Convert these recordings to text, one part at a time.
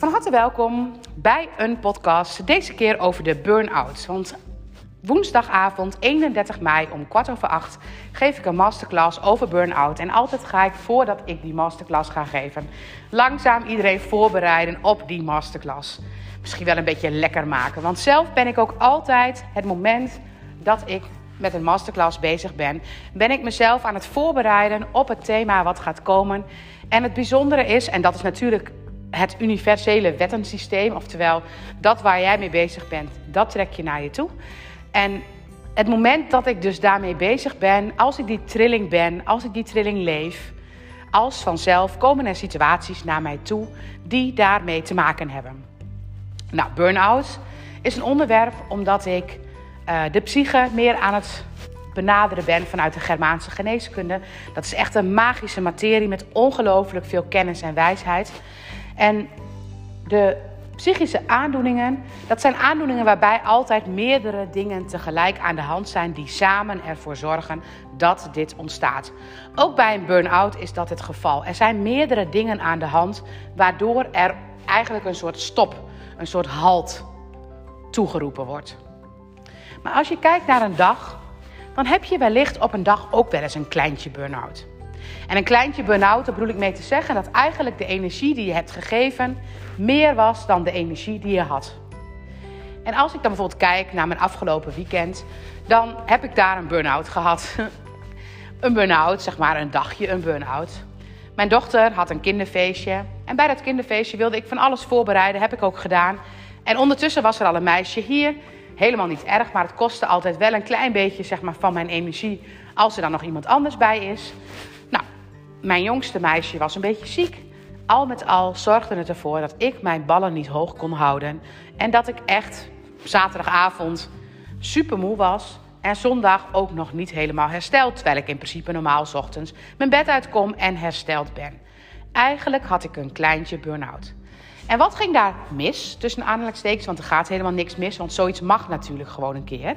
Van harte welkom bij een podcast, deze keer over de burn-out. Want woensdagavond 31 mei om kwart over acht geef ik een masterclass over burn-out. En altijd ga ik, voordat ik die masterclass ga geven, langzaam iedereen voorbereiden op die masterclass. Misschien wel een beetje lekker maken. Want zelf ben ik ook altijd het moment dat ik met een masterclass bezig ben, ben ik mezelf aan het voorbereiden op het thema wat gaat komen. En het bijzondere is, en dat is natuurlijk het universele wettensysteem, oftewel dat waar jij mee bezig bent, dat trek je naar je toe. En het moment dat ik dus daarmee bezig ben, als ik die trilling ben, als ik die trilling leef, als vanzelf komen er situaties naar mij toe die daarmee te maken hebben. Nou, burn-out is een onderwerp omdat ik uh, de psyche meer aan het benaderen ben vanuit de Germaanse geneeskunde. Dat is echt een magische materie met ongelooflijk veel kennis en wijsheid. En de psychische aandoeningen, dat zijn aandoeningen waarbij altijd meerdere dingen tegelijk aan de hand zijn die samen ervoor zorgen dat dit ontstaat. Ook bij een burn-out is dat het geval. Er zijn meerdere dingen aan de hand waardoor er eigenlijk een soort stop, een soort halt toegeroepen wordt. Maar als je kijkt naar een dag, dan heb je wellicht op een dag ook wel eens een kleintje burn-out. En een kleintje burn-out, daar bedoel ik mee te zeggen dat eigenlijk de energie die je hebt gegeven meer was dan de energie die je had. En als ik dan bijvoorbeeld kijk naar mijn afgelopen weekend, dan heb ik daar een burn-out gehad. een burn-out, zeg maar een dagje een burn-out. Mijn dochter had een kinderfeestje en bij dat kinderfeestje wilde ik van alles voorbereiden, heb ik ook gedaan. En ondertussen was er al een meisje hier helemaal niet erg, maar het kostte altijd wel een klein beetje zeg maar, van mijn energie als er dan nog iemand anders bij is. Mijn jongste meisje was een beetje ziek. Al met al zorgde het ervoor dat ik mijn ballen niet hoog kon houden. En dat ik echt zaterdagavond super moe was. En zondag ook nog niet helemaal hersteld. Terwijl ik in principe normaal ochtends mijn bed uitkom en hersteld ben. Eigenlijk had ik een kleintje burn-out. En wat ging daar mis tussen aanhalingstekens? Want er gaat helemaal niks mis, want zoiets mag natuurlijk gewoon een keer.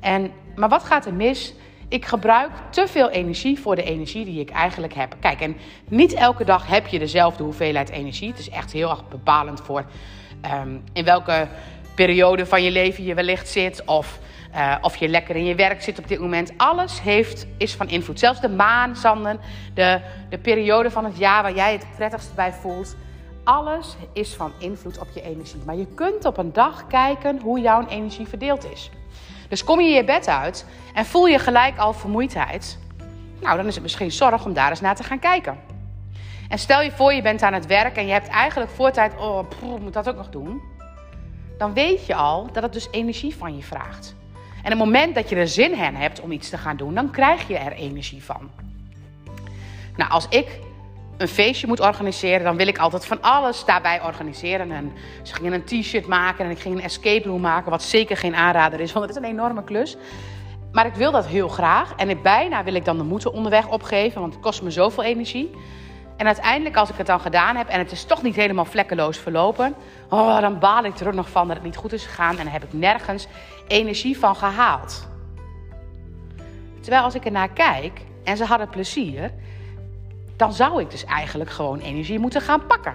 En, maar wat gaat er mis? Ik gebruik te veel energie voor de energie die ik eigenlijk heb. Kijk, en niet elke dag heb je dezelfde hoeveelheid energie. Het is echt heel erg bepalend voor um, in welke periode van je leven je wellicht zit. Of uh, of je lekker in je werk zit op dit moment. Alles heeft, is van invloed. Zelfs de maanzanden, de, de periode van het jaar waar jij het prettigst bij voelt. Alles is van invloed op je energie. Maar je kunt op een dag kijken hoe jouw energie verdeeld is. Dus kom je je bed uit en voel je gelijk al vermoeidheid. Nou, dan is het misschien zorg om daar eens naar te gaan kijken. En stel je voor, je bent aan het werk en je hebt eigenlijk voortijd, oh, moet dat ook nog doen. Dan weet je al dat het dus energie van je vraagt. En het moment dat je er zin in hebt om iets te gaan doen, dan krijg je er energie van. Nou, als ik een feestje moet organiseren, dan wil ik altijd van alles daarbij organiseren. En ze gingen een t-shirt maken en ik ging een escape room maken, wat zeker geen aanrader is, want het is een enorme klus. Maar ik wil dat heel graag. En bijna wil ik dan de moeite onderweg opgeven, want het kost me zoveel energie. En uiteindelijk, als ik het dan gedaan heb en het is toch niet helemaal vlekkeloos verlopen, oh, dan baal ik er nog van dat het niet goed is gegaan en dan heb ik nergens energie van gehaald. Terwijl als ik ernaar kijk en ze hadden plezier, dan zou ik dus eigenlijk gewoon energie moeten gaan pakken.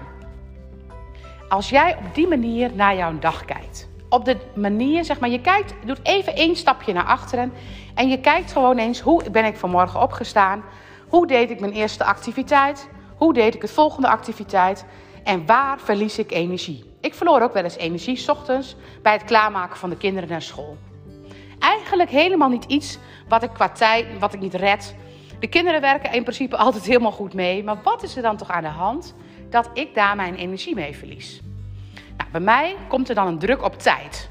Als jij op die manier naar jouw dag kijkt. Op de manier, zeg maar, je kijkt, doet even één stapje naar achteren. En je kijkt gewoon eens, hoe ben ik vanmorgen opgestaan? Hoe deed ik mijn eerste activiteit? Hoe deed ik het volgende activiteit? En waar verlies ik energie? Ik verloor ook wel eens energie s ochtends bij het klaarmaken van de kinderen naar school. Eigenlijk helemaal niet iets wat ik qua tijd, wat ik niet red, de kinderen werken in principe altijd helemaal goed mee. Maar wat is er dan toch aan de hand dat ik daar mijn energie mee verlies? Nou, bij mij komt er dan een druk op tijd.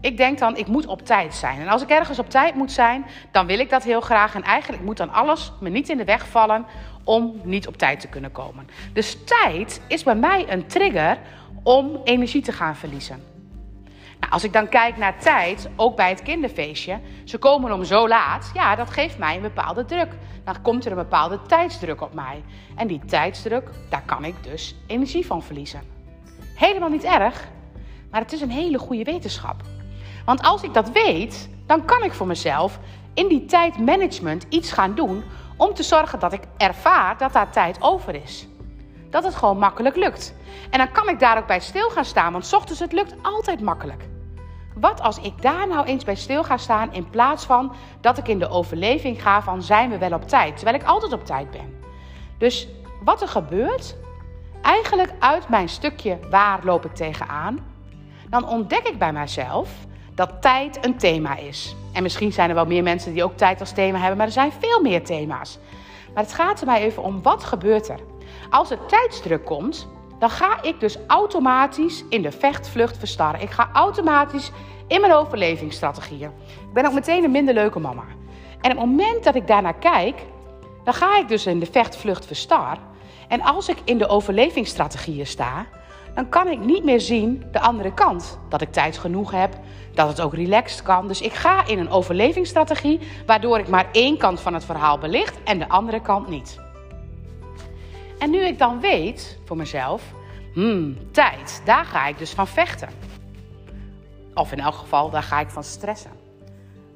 Ik denk dan, ik moet op tijd zijn. En als ik ergens op tijd moet zijn, dan wil ik dat heel graag. En eigenlijk moet dan alles me niet in de weg vallen om niet op tijd te kunnen komen. Dus tijd is bij mij een trigger om energie te gaan verliezen. Nou, als ik dan kijk naar tijd, ook bij het kinderfeestje, ze komen om zo laat, ja, dat geeft mij een bepaalde druk. Dan komt er een bepaalde tijdsdruk op mij. En die tijdsdruk, daar kan ik dus energie van verliezen. Helemaal niet erg, maar het is een hele goede wetenschap. Want als ik dat weet, dan kan ik voor mezelf in die tijdmanagement iets gaan doen om te zorgen dat ik ervaar dat daar tijd over is. dat het gewoon makkelijk lukt. En dan kan ik daar ook bij stil gaan staan, want ochtends het lukt altijd makkelijk. Wat als ik daar nou eens bij stil ga staan in plaats van dat ik in de overleving ga van zijn we wel op tijd, terwijl ik altijd op tijd ben. Dus wat er gebeurt, eigenlijk uit mijn stukje waar loop ik tegenaan, dan ontdek ik bij mijzelf dat tijd een thema is. En misschien zijn er wel meer mensen die ook tijd als thema hebben, maar er zijn veel meer thema's. Maar het gaat er mij even om wat gebeurt er. Als er tijdsdruk komt, dan ga ik dus automatisch in de vechtvlucht verstarren. Ik ga automatisch in mijn overlevingsstrategieën. Ik ben ook meteen een minder leuke mama. En op het moment dat ik daarnaar kijk, dan ga ik dus in de vechtvlucht verstar. En als ik in de overlevingsstrategieën sta, dan kan ik niet meer zien de andere kant. Dat ik tijd genoeg heb, dat het ook relaxed kan. Dus ik ga in een overlevingsstrategie, waardoor ik maar één kant van het verhaal belicht en de andere kant niet. En nu ik dan weet voor mezelf, hmm, tijd, daar ga ik dus van vechten. Of in elk geval, daar ga ik van stressen.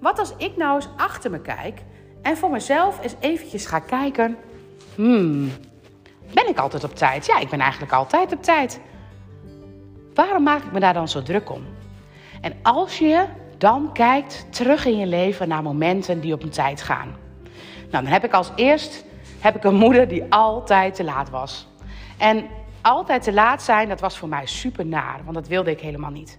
Wat als ik nou eens achter me kijk en voor mezelf eens eventjes ga kijken, hmm, ben ik altijd op tijd? Ja, ik ben eigenlijk altijd op tijd. Waarom maak ik me daar dan zo druk om? En als je dan kijkt terug in je leven naar momenten die op een tijd gaan. Nou, dan heb ik als eerst heb ik een moeder die altijd te laat was. En altijd te laat zijn, dat was voor mij super naar, want dat wilde ik helemaal niet.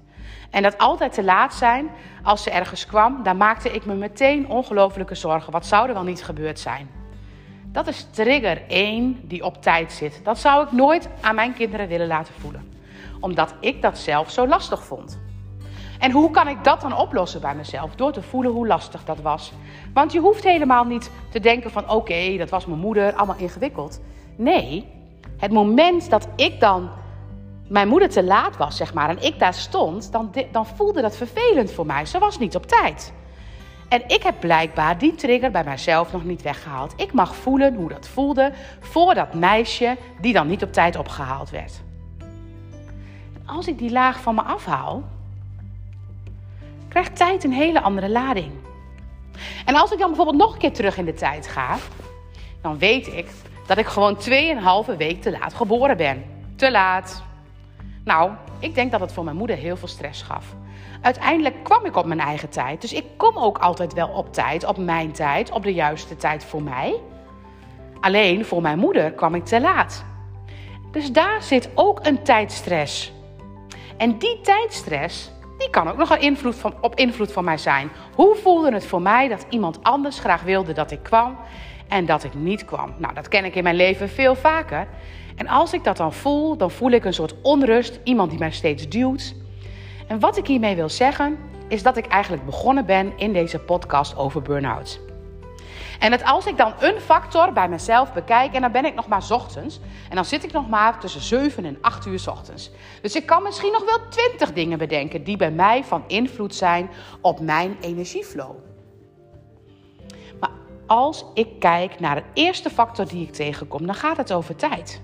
En dat altijd te laat zijn, als ze ergens kwam, daar maakte ik me meteen ongelofelijke zorgen. Wat zou er wel niet gebeurd zijn? Dat is trigger 1 die op tijd zit. Dat zou ik nooit aan mijn kinderen willen laten voelen. Omdat ik dat zelf zo lastig vond. En hoe kan ik dat dan oplossen bij mezelf? Door te voelen hoe lastig dat was. Want je hoeft helemaal niet te denken van oké, dat was mijn moeder, allemaal ingewikkeld. Nee, het moment dat ik dan mijn moeder te laat was, zeg maar, en ik daar stond, dan, dan voelde dat vervelend voor mij. Ze was niet op tijd. En ik heb blijkbaar die trigger bij mijzelf nog niet weggehaald. Ik mag voelen hoe dat voelde voor dat meisje die dan niet op tijd opgehaald werd. Als ik die laag van me afhaal, krijgt tijd een hele andere lading. En als ik dan bijvoorbeeld nog een keer terug in de tijd ga, dan weet ik dat ik gewoon 2,5 week te laat geboren ben. Te laat. Nou, ik denk dat het voor mijn moeder heel veel stress gaf. Uiteindelijk kwam ik op mijn eigen tijd. Dus ik kom ook altijd wel op tijd, op mijn tijd, op de juiste tijd voor mij. Alleen voor mijn moeder kwam ik te laat. Dus daar zit ook een tijdstress. En die tijdstress, die kan ook nog een invloed van, op invloed van mij zijn. Hoe voelde het voor mij dat iemand anders graag wilde dat ik kwam en dat ik niet kwam? Nou, dat ken ik in mijn leven veel vaker. En als ik dat dan voel, dan voel ik een soort onrust, iemand die mij steeds duwt. En wat ik hiermee wil zeggen, is dat ik eigenlijk begonnen ben in deze podcast over burn-out. En dat als ik dan een factor bij mezelf bekijk, en dan ben ik nog maar ochtends, en dan zit ik nog maar tussen 7 en 8 uur ochtends. Dus ik kan misschien nog wel 20 dingen bedenken die bij mij van invloed zijn op mijn energieflow. Maar als ik kijk naar de eerste factor die ik tegenkom, dan gaat het over tijd.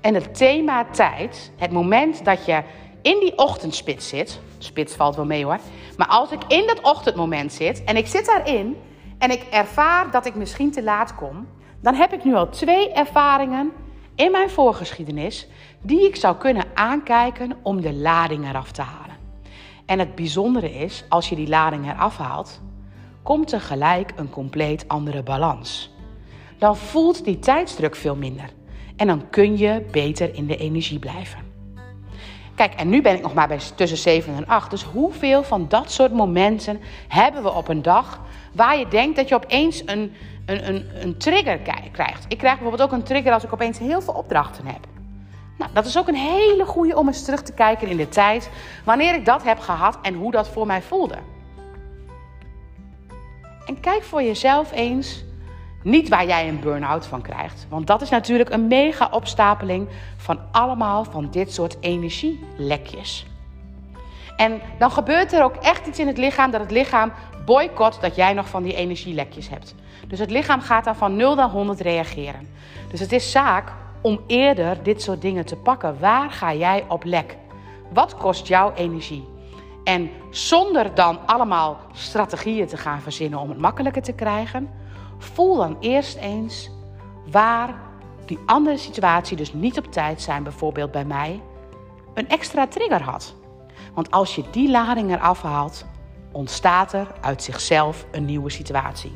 En het thema tijd, het moment dat je in die ochtendspits zit, spits valt wel mee hoor, maar als ik in dat ochtendmoment zit en ik zit daarin en ik ervaar dat ik misschien te laat kom, dan heb ik nu al twee ervaringen in mijn voorgeschiedenis die ik zou kunnen aankijken om de lading eraf te halen. En het bijzondere is, als je die lading eraf haalt, komt er gelijk een compleet andere balans. Dan voelt die tijdsdruk veel minder en dan kun je beter in de energie blijven. Kijk, en nu ben ik nog maar bij tussen 7 en 8. Dus hoeveel van dat soort momenten hebben we op een dag waar je denkt dat je opeens een, een, een, een trigger krijgt? Ik krijg bijvoorbeeld ook een trigger als ik opeens heel veel opdrachten heb. Nou, dat is ook een hele goede om eens terug te kijken in de tijd wanneer ik dat heb gehad en hoe dat voor mij voelde. En kijk voor jezelf eens niet waar jij een burn-out van krijgt. Want dat is natuurlijk een mega opstapeling van allemaal van dit soort energielekjes. En dan gebeurt er ook echt iets in het lichaam dat het lichaam boycott dat jij nog van die energielekjes hebt. Dus het lichaam gaat dan van 0 naar 100 reageren. Dus het is zaak om eerder dit soort dingen te pakken. Waar ga jij op lek? Wat kost jouw energie? En zonder dan allemaal strategieën te gaan verzinnen om het makkelijker te krijgen, voel dan eerst eens waar die andere situatie dus niet op tijd zijn, bijvoorbeeld bij mij, een extra trigger had. Want als je die lading eraf haalt, ontstaat er uit zichzelf een nieuwe situatie.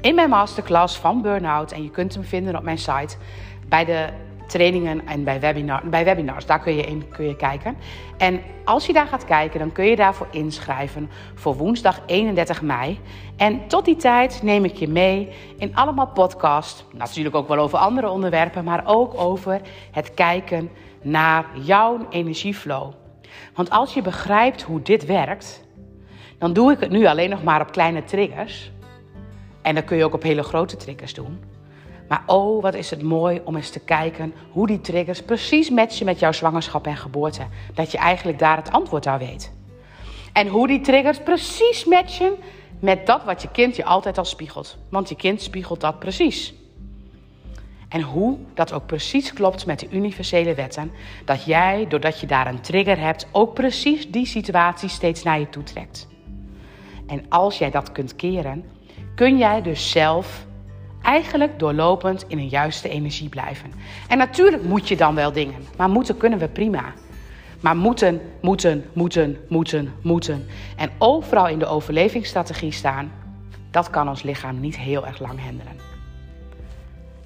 In mijn masterclass van Burnout, en je kunt hem vinden op mijn site, bij de trainingen en bij, bij webinars. Daar kun je in kun je kijken. En als je daar gaat kijken, dan kun je daarvoor inschrijven voor woensdag 31 mei. En tot die tijd neem ik je mee in allemaal podcasts. Natuurlijk ook wel over andere onderwerpen, maar ook over het kijken naar jouw energieflow. Want als je begrijpt hoe dit werkt, dan doe ik het nu alleen nog maar op kleine triggers. En dat kun je ook op hele grote triggers doen. Maar oh, wat is het mooi om eens te kijken hoe die triggers precies matchen met jouw zwangerschap en geboorte. Dat je eigenlijk daar het antwoord aan weet. En hoe die triggers precies matchen met dat wat je kind je altijd al spiegelt. Want je kind spiegelt dat precies. En hoe dat ook precies klopt met de universele wetten. Dat jij, doordat je daar een trigger hebt, ook precies die situatie steeds naar je toe trekt. En als jij dat kunt keren, kun jij dus zelf eigenlijk doorlopend in een juiste energie blijven. En natuurlijk moet je dan wel dingen, maar moeten kunnen we prima. Maar moeten, moeten, moeten, moeten, moeten. En overal in de overlevingsstrategie staan, dat kan ons lichaam niet heel erg lang handelen.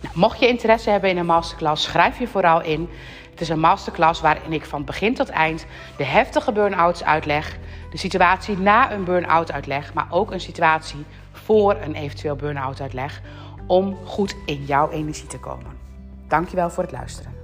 Nou, mocht je interesse hebben in een masterclass, schrijf je vooral in. Het is een masterclass waarin ik van begin tot eind de heftige burn-outs uitleg, de situatie na een burn-out uitleg, maar ook een situatie voor een eventueel burn-out uitleg om goed in jouw energie te komen. Dankjewel voor het luisteren.